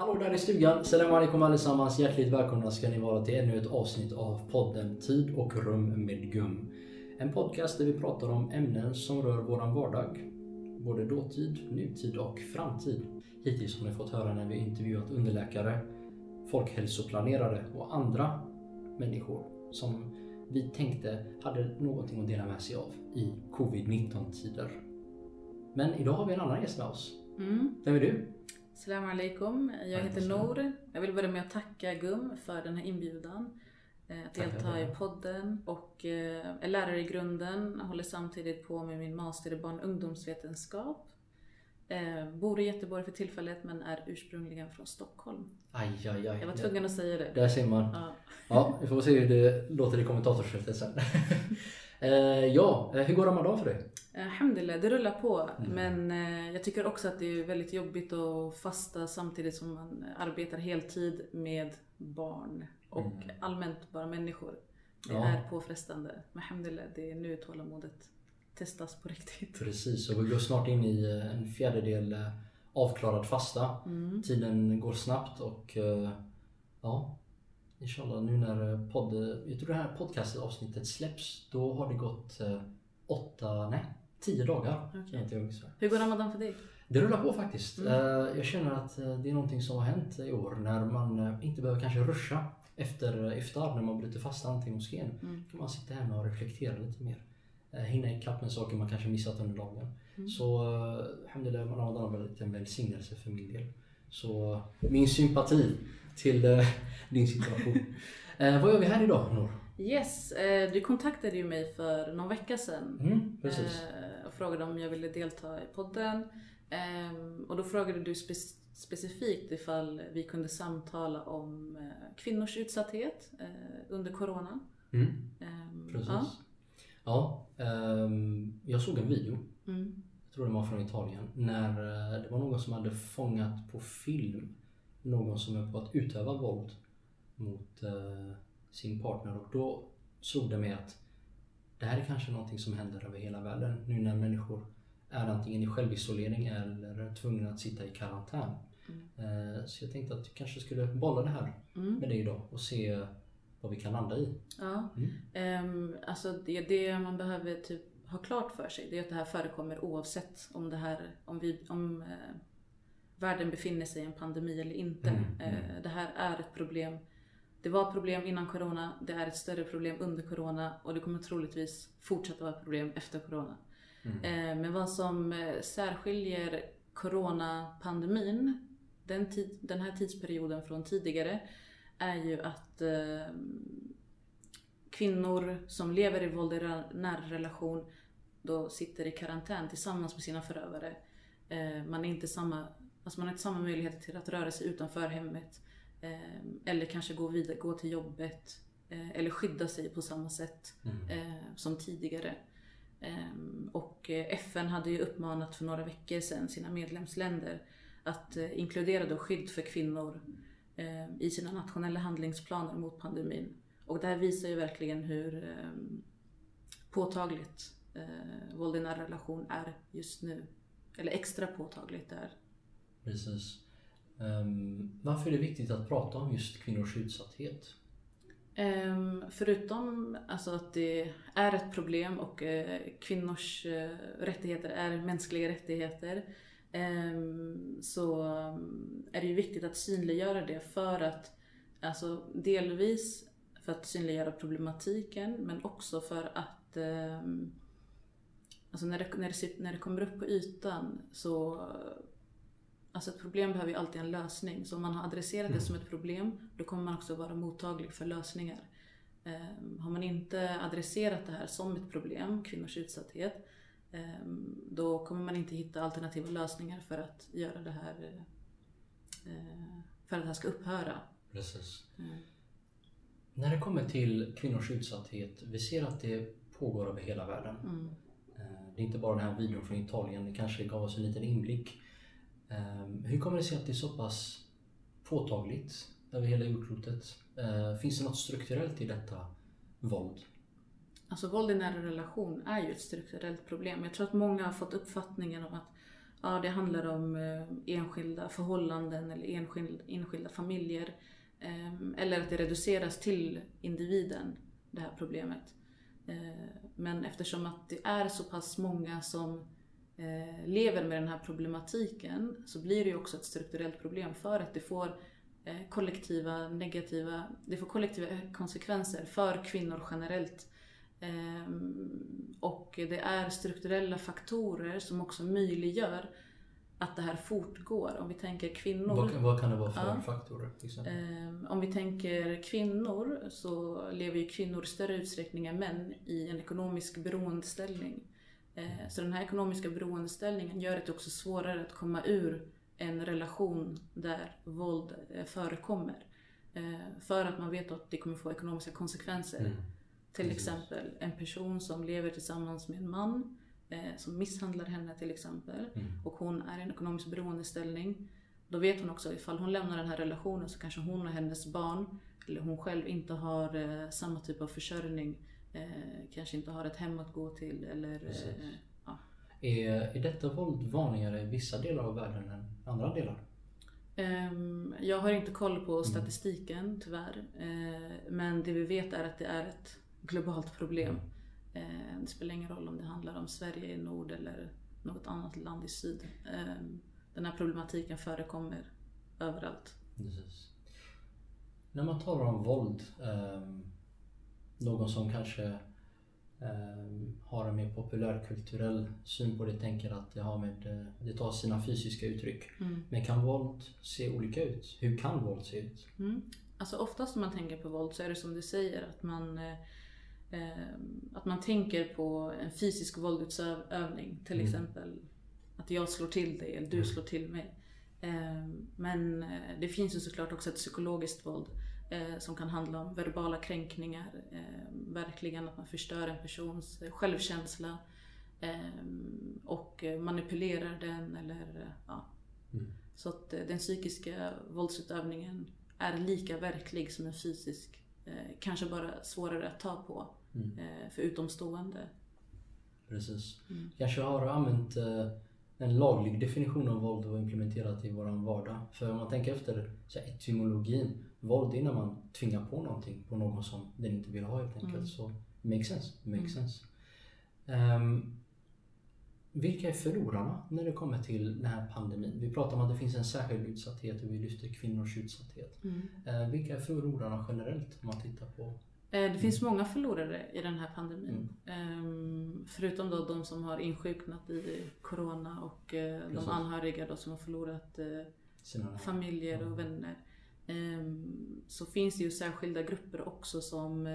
Hallå där i stugan! Salam alaikum allesammans! Hjärtligt välkomna ska ni vara till ännu ett avsnitt av podden Tid och rum med Gum. En podcast där vi pratar om ämnen som rör våran vardag. Både dåtid, nutid och framtid. Hittills har ni fått höra när vi intervjuat underläkare, folkhälsoplanerare och andra människor som vi tänkte hade någonting att dela med sig av i covid-19 tider. Men idag har vi en annan gäst med oss. Mm. Vem är du? Salam alaikum. Jag heter. Nour. Jag vill börja med att tacka GUM för den här inbjudan. eh, Att delta i podden och eh, är lärare i grunden. Håller samtidigt på med min master i barn och ungdomsvetenskap. Eh, Bor i Göteborg för tillfället men är ursprungligen från Stockholm. Aj, aj, aj. Jag var tvungen att säga det. Där ser man. Ja. Ja, vi får se hur det låter i kommentarsfältet sen. Eh, ja, eh, hur går Ramadan för dig? Alhamdulillah, det rullar på. Mm. Men eh, jag tycker också att det är väldigt jobbigt att fasta samtidigt som man arbetar heltid med barn och Mm. allmänt bara människor. Det Ja. är påfrestande. Men alhamdulillah, det är nu tålamodet testas på riktigt. Precis, och vi går snart in i eh, en fjärdedel eh, avklarad fasta. Mm. Tiden går snabbt och ja, inshallah nu när podd, jag tror det här podcastavsnittet släpps, då har det gått åtta, nej, tio dagar. Jag inte ungefär. Hur går Ramadan för dig? Det rullar på faktiskt. Mm. Eh, Jag känner att eh, det är någonting som har hänt i år när man eh, inte behöver kanske ruscha efter iftar när man bryter fast antingen moskén. Mm. kan man sitta hemma och reflektera lite mer. Hinna ikapp med saker man kanske missat under dagen. Mm. Så alhamdulillah, Ramadan har varit en välsignelse för min del. Så min sympati till din situation. Eh, vad gör vi här idag Nour? Yes, eh, du kontaktade ju mig för någon vecka sedan Mm, precis. eh, frågade om jag ville delta i podden. Ehm, och då frågade du spe- specifikt ifall vi kunde samtala om eh, kvinnors utsatthet eh, under Corona. Mm, Ehm, precis. ja. Ja, ehm, jag såg en video Mm. jag tror det var från Italien, när eh, det var någon som hade fångat på film någon som är på att utöva våld mot sin partner och då slog det mig att det här är kanske någonting som händer över hela världen nu när människor är antingen i självisolering eller tvungna att sitta i karantän. Eh, så jag tänkte att jag kanske skulle bolla det här Mm. med dig idag och se vad vi kan landa i. Ja. Mm. Ehm, alltså det, det man behöver typ ha klart för sig det är att det här förekommer oavsett om, det här, om, vi, om eh, världen befinner sig i en pandemi eller inte. Mm, mm. Eh, det här är ett problem. Det var problem innan corona, det är ett större problem under corona och det kommer troligtvis fortsätta vara problem efter corona. Mm. Eh, men vad som eh, särskiljer coronapandemin, den, tid, den här tidsperioden från tidigare, är ju att eh, kvinnor som lever i våld i ra- nära relation då sitter i karantän tillsammans med sina förövare. Eh, man, är inte samma, alltså man har inte samma möjligheter till att röra sig utanför hemmet. Eh, eller kanske gå, vidare, gå till jobbet. Eh, eller skydda sig på samma sätt Mm. eh, som tidigare. Ehm, och eh, FN hade ju uppmanat för några veckor sedan sina medlemsländer att inkludera då skydd för kvinnor i sina nationella handlingsplaner mot pandemin. Och det här visar ju verkligen hur eh, påtagligt våld i nära relation är just nu. Eller extra påtagligt är. Precis. Ehm, varför är det viktigt att prata om just kvinnors utsatthet? Ehm, förutom alltså att det är ett problem och eh, kvinnors eh, rättigheter är mänskliga rättigheter ehm, så är det ju viktigt att synliggöra det för att alltså delvis för att synliggöra problematiken men också för att alltså när, det, när, det, när det kommer upp på ytan så Alltså ett problem behöver ju alltid en lösning. Så om man har adresserat det Mm. som ett problem, då kommer man också vara mottaglig för lösningar. Ehm, har man inte adresserat det här som ett problem, kvinnors utsatthet, ehm, då kommer man inte hitta alternativa lösningar för att göra det här eh, för att det här ska upphöra. Precis. Mm. När det kommer till kvinnors utsatthet, vi ser att det pågår över hela världen. Mm. Eh, Det är inte bara den här videon från Italien, det kanske gav oss en liten inblick. Ehm, hur kommer det sig att det är så pass påtagligt över hela jordklotet? Ehm, finns det något strukturellt i detta våld? Alltså våld i nära relation är ju ett strukturellt problem. Jag tror att många har fått uppfattningen om att ja, det handlar om eh, enskilda förhållanden eller enskild, enskilda familjer. Ehm, eller att det reduceras till individen, det här problemet. Men eftersom att det är så pass många som eh, lever med den här problematiken så blir det ju också ett strukturellt problem för att det får eh, kollektiva negativa, det får kollektiva konsekvenser för kvinnor generellt. Ehm, och det är strukturella faktorer som också möjliggör att det här fortgår. Om vi tänker kvinnor. Vad, vad kan det vara för ja. faktorer? Um, om vi tänker kvinnor så lever ju kvinnor i större utsträckning än män i en ekonomisk beroendeställning. Uh, så den här ekonomiska beroendeställningen gör det också svårare att komma ur en relation där våld uh, förekommer. Uh, för att man vet att det kommer få ekonomiska konsekvenser. Mm. Till Precis. exempel en person som lever tillsammans med en man eh, som misshandlar henne till exempel mm. och hon är i en ekonomisk beroendeställning. Då vet hon också ifall hon lämnar den här relationen så kanske hon och hennes barn eller hon själv inte har eh, samma typ av försörjning. Eh, kanske inte har ett hem att gå till eller eh, ja. Är, är detta våld vanligare i vissa delar av världen än andra delar? Ehm, jag har inte koll på mm. statistiken tyvärr. Eh, men det vi vet är att det är ett globalt problem. Mm. Eh, det spelar ingen roll om det handlar om Sverige i nord eller något annat land i syd. Eh, den här problematiken förekommer överallt. Precis. När man talar om våld, eh, någon som kanske har en mer populärkulturell syn på det tänker att det, har med, det tar sina fysiska uttryck. Mm. Men kan våld se olika ut? Hur kan våld se ut? Mm. Alltså oftast när man tänker på våld så är det som du säger att man Ehm, att man tänker på en fysisk våldsutövning, till mm. exempel att jag slår till dig eller du mm. slår till mig. Ehm, men eh, det finns ju såklart också ett psykologiskt våld eh, som kan handla om verbala kränkningar, ehm, verkligen att man förstör en persons eh, självkänsla och manipulerar den eller ja. Mm. Så att den psykiska våldsutövningen är lika verklig som en fysisk, kanske bara svårare att ta på mm. Eh, för utomstående. Precis. Mm. Kanske har använt eh, en laglig definition av våld och implementerat i våran vardag. För om man tänker efter så etymologin, våld är när man tvingar på någonting på någon som den inte vill ha helt enkelt. Mm. Så makes sense. Makes mm. sense. Um, vilka är förlorarna när det kommer till den här pandemin? Vi pratar om att det finns en särskild utsatthet och vi lyfter kvinnors utsatthet. Mm. Uh, vilka är förlorarna generellt om man tittar på Eh, det finns många förlorare i den här pandemin. Mm. Ehm, förutom då de som har insjuknat i Corona och eh, de anhöriga då som har förlorat eh, Sina. familjer och vänner. Ehm, så finns det ju särskilda grupper också som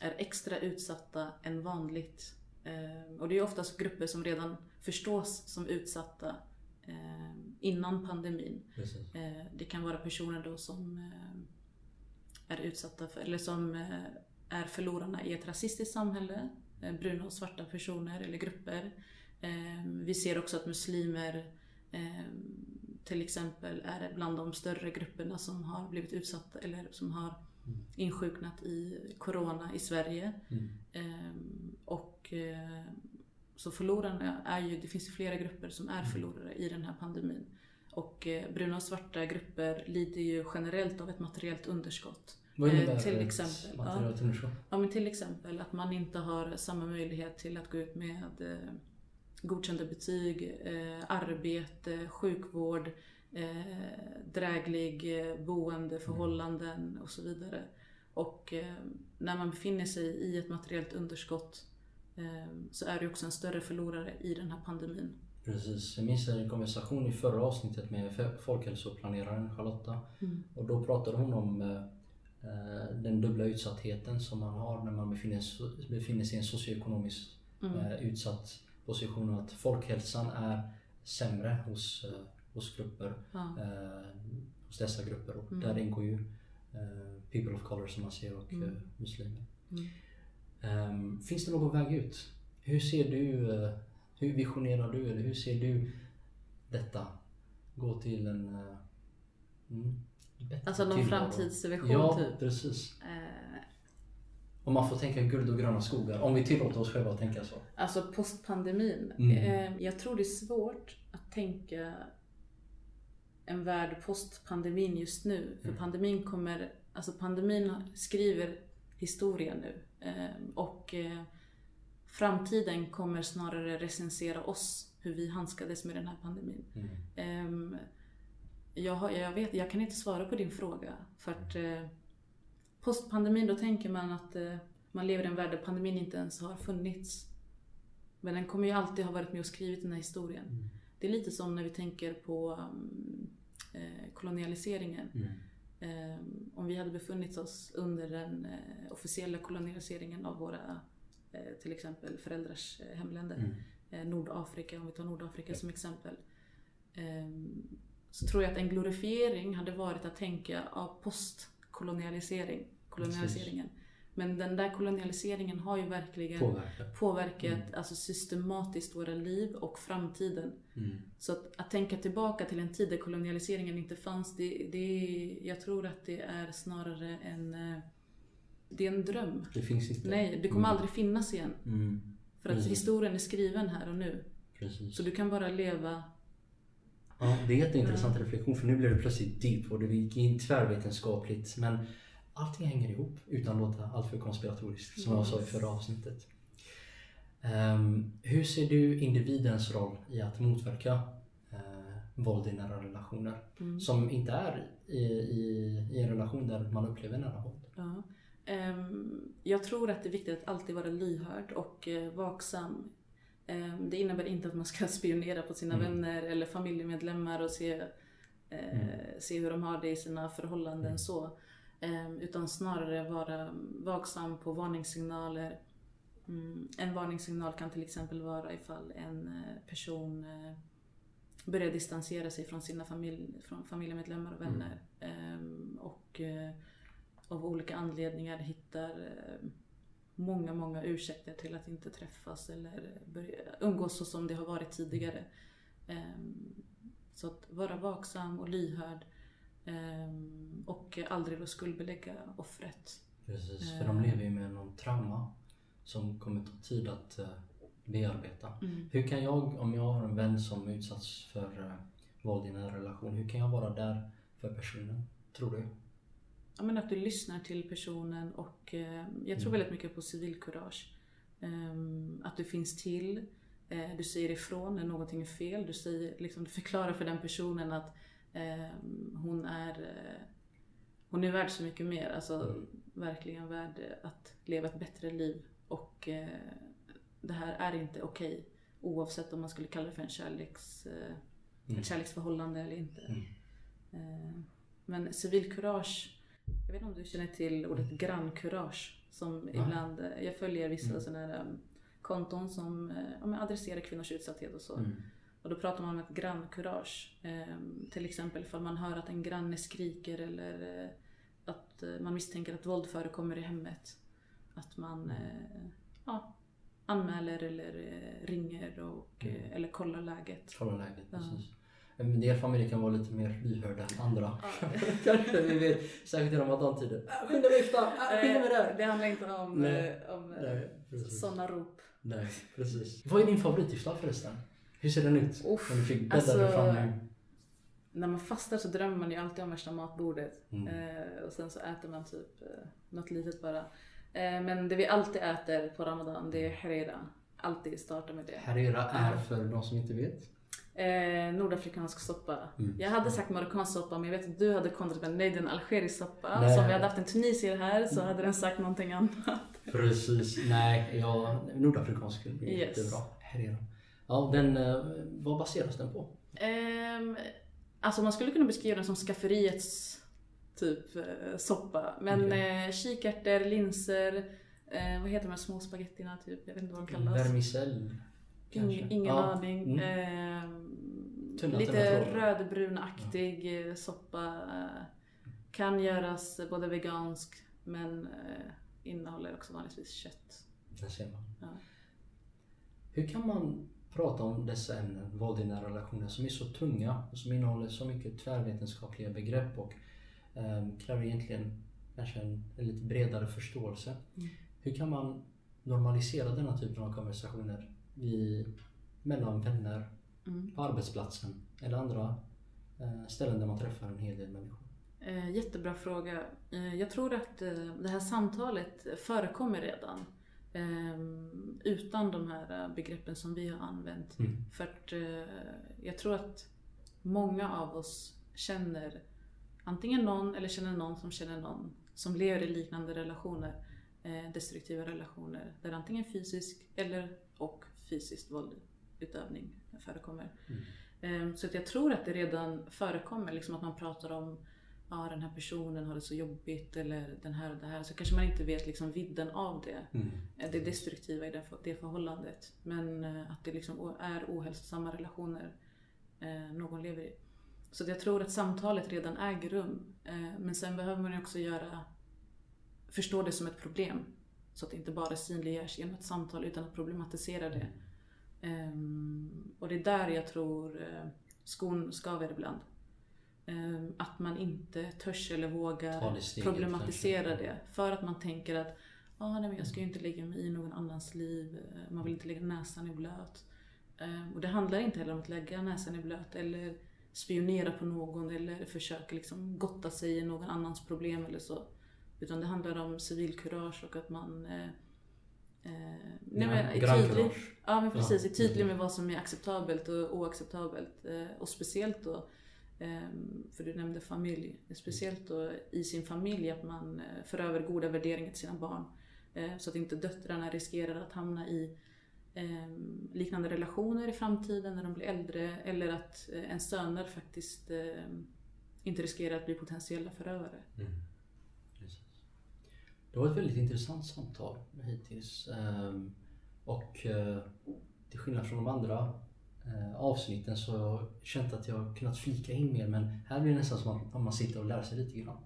är extra utsatta än vanligt. Ehm, och det är oftast grupper som redan förstås som utsatta innan pandemin. Precis. Det kan vara personer då som är utsatta för, eller som eh, är förlorarna i ett rasistiskt samhälle. Eh, bruna och svarta personer eller grupper. Vi ser också att muslimer till exempel är bland de större grupperna som har blivit utsatta eller som har mm. insjuknat i Corona i Sverige. Mm. Och så förlorarna är ju, det finns ju flera grupper som är mm. förlorare i den här pandemin. Och bruna och svarta grupper lider ju generellt av ett materiellt underskott. Vad innebär eh, till exempel, ja, ja, men till exempel att man inte har samma möjlighet till att gå ut med eh, godkända betyg, eh, arbete, sjukvård, eh, dräglig eh, boendeförhållanden mm. och så vidare. Och när man befinner sig i ett materiellt underskott så är det också en större förlorare i den här pandemin. Precis. Jag minns en konversation i förra avsnittet med folkhälsoplaneraren Charlotta. Mm. Och då pratade hon om den dubbla utsattheten som man har när man befinner, sig i en socioekonomiskt mm. Utsatt position och att folkhälsan är sämre hos, eh, hos grupper, ja. hos dessa grupper och mm. där ingår ju people of color som man ser och mm. muslimer. Um, finns det någon väg ut? Hur ser du, hur visionerar du eller hur ser du detta gå till en mm, Alltså någon framtidsvision ja, typ? precis. Om man får tänka guld och gröna skogar, om vi tillåter oss själva att tänka så. Alltså postpandemin. Mm. Eh, jag tror det är svårt att tänka en värld postpandemin just nu. För Mm. pandemin kommer, alltså pandemin skriver historia nu. Eh, och eh, framtiden kommer snarare recensera oss, hur vi handskades med den här pandemin. Mm. Ehm, jag, har, jag, vet, jag kan inte svara på din fråga. För att eh, postpandemin, då tänker man att eh, man lever i en värld där pandemin inte ens har funnits. Men den kommer ju alltid ha varit med och skrivit den här historien. Mm. Det är lite som när vi tänker på um, eh, kolonialiseringen. Mm. Ehm, om vi hade befunnit oss under den eh, officiella kolonialiseringen av våra eh, till exempel föräldrars eh, hemländer. Mm. Eh, Nordafrika, om vi tar Nordafrika som exempel. Ehm, så tror jag att en glorifiering hade varit att tänka av postkolonialisering, kolonialiseringen. Men den där kolonialiseringen har ju verkligen Påverka. påverkat Mm. alltså systematiskt våra liv och framtiden. Mm. Så att, att tänka tillbaka till en tid där kolonialiseringen inte fanns, det, det, jag tror att det är snarare en, eh, det är en dröm. Det finns inte. Nej, det kommer aldrig finnas igen. Mm. För att Precis. historien är skriven här och nu. Precis. Så du kan bara leva Ja, det är en jätteintressant reflektion för nu blev det plötsligt deep och det gick in tvärvetenskapligt. Men allting hänger ihop utan att låta alltför konspiratoriskt som jag sa i förra avsnittet. Ehm, hur ser du individens roll i att motverka uh, våld i nära relationer? Mm. Som inte är i, i, i en relation där man upplever nära våld. Ja. Ehm, Jag tror att det är viktigt att alltid vara lyhörd och eh, vaksam. Ehm, Det innebär inte att man ska spionera på sina Mm. vänner eller familjemedlemmar och se, eh, Mm. se hur de har det i sina förhållanden Mm. så. Ehm, Utan snarare vara vaksam på varningssignaler. Mm, En varningssignal kan till exempel vara ifall en eh, person eh, börjar distansera sig från sina familj, från familjemedlemmar och vänner. Ehm, Och eh, av olika anledningar hittar många, många ursäkter till att inte träffas eller börja umgås så som det har varit tidigare. Ehm, Så att vara vaksam och lyhörd ehm, och aldrig då skuldbelägga offret. Precis, Eh. för de lever ju med någon trauma som kommer ta tid att eh, bearbeta. Mm. Hur kan jag, om jag har en vän som utsatts för uh, våld i en relation, hur kan jag vara där för personen? Tror du? Ja, men att du lyssnar till personen och eh, jag tror Mm. väldigt mycket på civilkurage. Ehm, att du finns till, eh, du säger ifrån när någonting är fel, du, säger, liksom, du förklarar för den personen att ehm, hon är eh, hon är värd så mycket mer, alltså Mm. verkligen värd eh, att leva ett bättre liv. Och eh, det här är inte okej oavsett om man skulle kalla det för en kärleks, eh, Mm. ett kärleksförhållande eller inte. Mm. Eh, Men civilkurage, jag vet inte om du känner till ordet grannkurage som Ja. ibland, eh, jag följer vissa Mm. sådana här um, konton som eh, ja, adresserar kvinnors utsatthet och så. Mm. Och då pratar man om ett grannkurage. Eh, till exempel ifall man hör att en granne skriker eller eh, att eh, man misstänker att våld förekommer i hemmet. Att man eh, ja, anmäler eller eh, ringer och, Mm. eh, eller kollar läget. Kolla läget, Ja. precis. En del familjer kan vara lite mer lyhörda än andra. Ja. Kanske vi vet, särskilt i ramadan-tider. Äh, Skynda mig iftar! Äh, Skynda mig där! Det handlar inte om, Nej. eh, om eh, sådana rop. Nej, precis. Vad är din favoritiftar förresten? Hur ser den ut? Uff, Om du fick bädda alltså- dig fram nu. När man fastar så drömmer man ju alltid om värsta matbordet. Mm. Eh, och sen så äter man typ eh, något litet bara. Eh, men det vi alltid äter på Ramadan det är herera. Alltid startar med det. Herrera är för de som inte vet. Eh, nordafrikansk soppa. Mm. Jag hade sagt marockansk soppa men jag vet att du hade kontrat med nej det är en algerisk soppa. Så om vi hade haft en tunisier här så hade den sagt någonting annat. Precis. Nej, ja, nordafrikansk är Yes. jättebra. Herrera. Ja, den, eh, vad baseras den på? Ehm, alltså man skulle kunna beskriva den som skafferiets typ eh, soppa. Men Okej. eh, kikärtor, linser, eh, vad heter de här små spagettina typ? Jag vet inte vad de kallas. Vermicell? Kanske? Ing, ingen Ja. aning. Mm. Tunna, lite rödbrunaktig eh, soppa. Eh, kan göras både vegansk men eh, innehåller också vanligtvis kött. Där ser man. Ja. Hur kan man prata om dessa ämnen, våld i nära relationer, som är så tunga och som innehåller så mycket tvärvetenskapliga begrepp och eh, kräver egentligen kanske en, en lite bredare förståelse. Mm. Hur kan man normalisera denna typen av konversationer i, mellan vänner, Mm. på arbetsplatsen eller andra eh, ställen där man träffar en hel del människor? Eh, jättebra fråga. Eh, jag tror att det här samtalet förekommer redan. Eh, utan de här begreppen som vi har använt. Mm. För att jag tror att många av oss känner antingen någon eller känner någon som känner någon som lever i liknande relationer. Destruktiva relationer där antingen fysisk eller och fysiskt våldutövning förekommer. Mm. Eh, Så att jag tror att det redan förekommer liksom att man pratar om ja, den här personen har det så jobbigt eller den här och det här. Så kanske man inte vet liksom vidden av det. Mm. Eh, Det destruktiva i det, det förhållandet. Men eh, att det liksom är ohälsosamma relationer eh, någon lever i. Så jag tror att samtalet redan äger rum. Men sen behöver man också göra, förstå det som ett problem. Så att det inte bara synliggörs genom ett samtal utan att problematisera det. Ehm, och det är där jag tror eh, skon skaver ibland. Ehm, att man inte törs eller vågar det problematisera kanske. det. För att man tänker att ah, nej, men jag ska ju inte lägga mig i någon annans liv. Eh, Man vill inte lägga näsan i blöt. Ehm, och det handlar inte heller om att lägga näsan i blöt eller spionera på någon eller försöka liksom gotta sig i någon annans problem eller så. Utan det handlar om civilkurage och att man eh, eh, nej, men är tydlig. Ja men precis, Ja. är tydlig med vad som är acceptabelt och oacceptabelt. Eh, Och speciellt då, ehm, för du nämnde familj, speciellt då i sin familj att man eh, för över goda värderingar till sina barn. Så att inte döttrarna riskerar att hamna i ehm, liknande relationer i framtiden när de blir äldre. Eller att eh, ens söner faktiskt ehm, inte riskerar att bli potentiella förövare. Mm. Det var ett väldigt intressant samtal hittills. Ehm, Och eh, till skillnad från de andra eh, avsnitten så har jag känt att jag kunnat flika in mer men här blir det nästan som att man sitter och lär sig lite grann.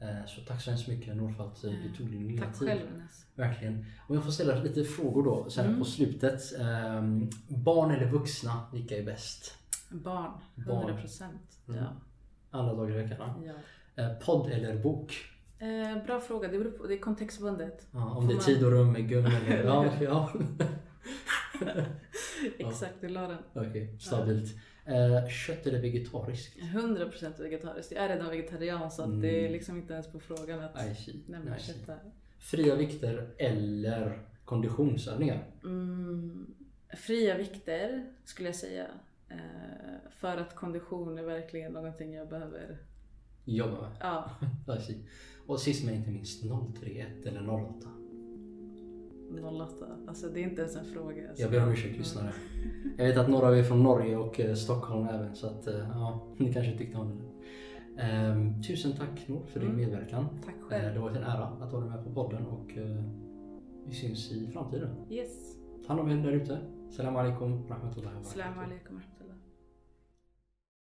Eh, Så tack så hemskt mycket Nour för att du tog din lilla Tack tid. själv Ines. Verkligen. Och jag får ställa lite frågor då här Mm. på slutet. Ehm, barn eller vuxna, vilka är bäst? Barn, Barn. 100 procent. Mm. Ja. Alla dagar i veckan? Ja. Podd eller bok? Eh, bra fråga, det, beror på, det är kontextbundet. Ja, om det är tid och rum med gum eller... Ja, ja. Exakt, du la den. Okej, stabilt. Eh, kött eller vegetariskt? 100% vegetariskt. Jag är redan vegetarian så att det är liksom inte ens på frågan att nämna kött där. Fria vikter eller konditionsövningar? Mm, fria vikter skulle jag säga. Eh, för att kondition är verkligen någonting jag behöver. Jobba med. Ja. Och sist men inte minst 031 eller 08? 08. Alltså det är inte ens en fråga. Alltså. Jag ber om ursäkt lyssnare. Jag vet att några av er är från Norge och eh, Stockholm även så att eh, ja, ni kanske tyckte om det. Ehm, tusen tack Nour för din Mm. medverkan. Tack Eh, själv. det har varit en ära att ha dig med på podden och eh, vi syns i framtiden. Yes. Ta hand om er där ute. Salam alaikum rahmatullahi wa barakatuh.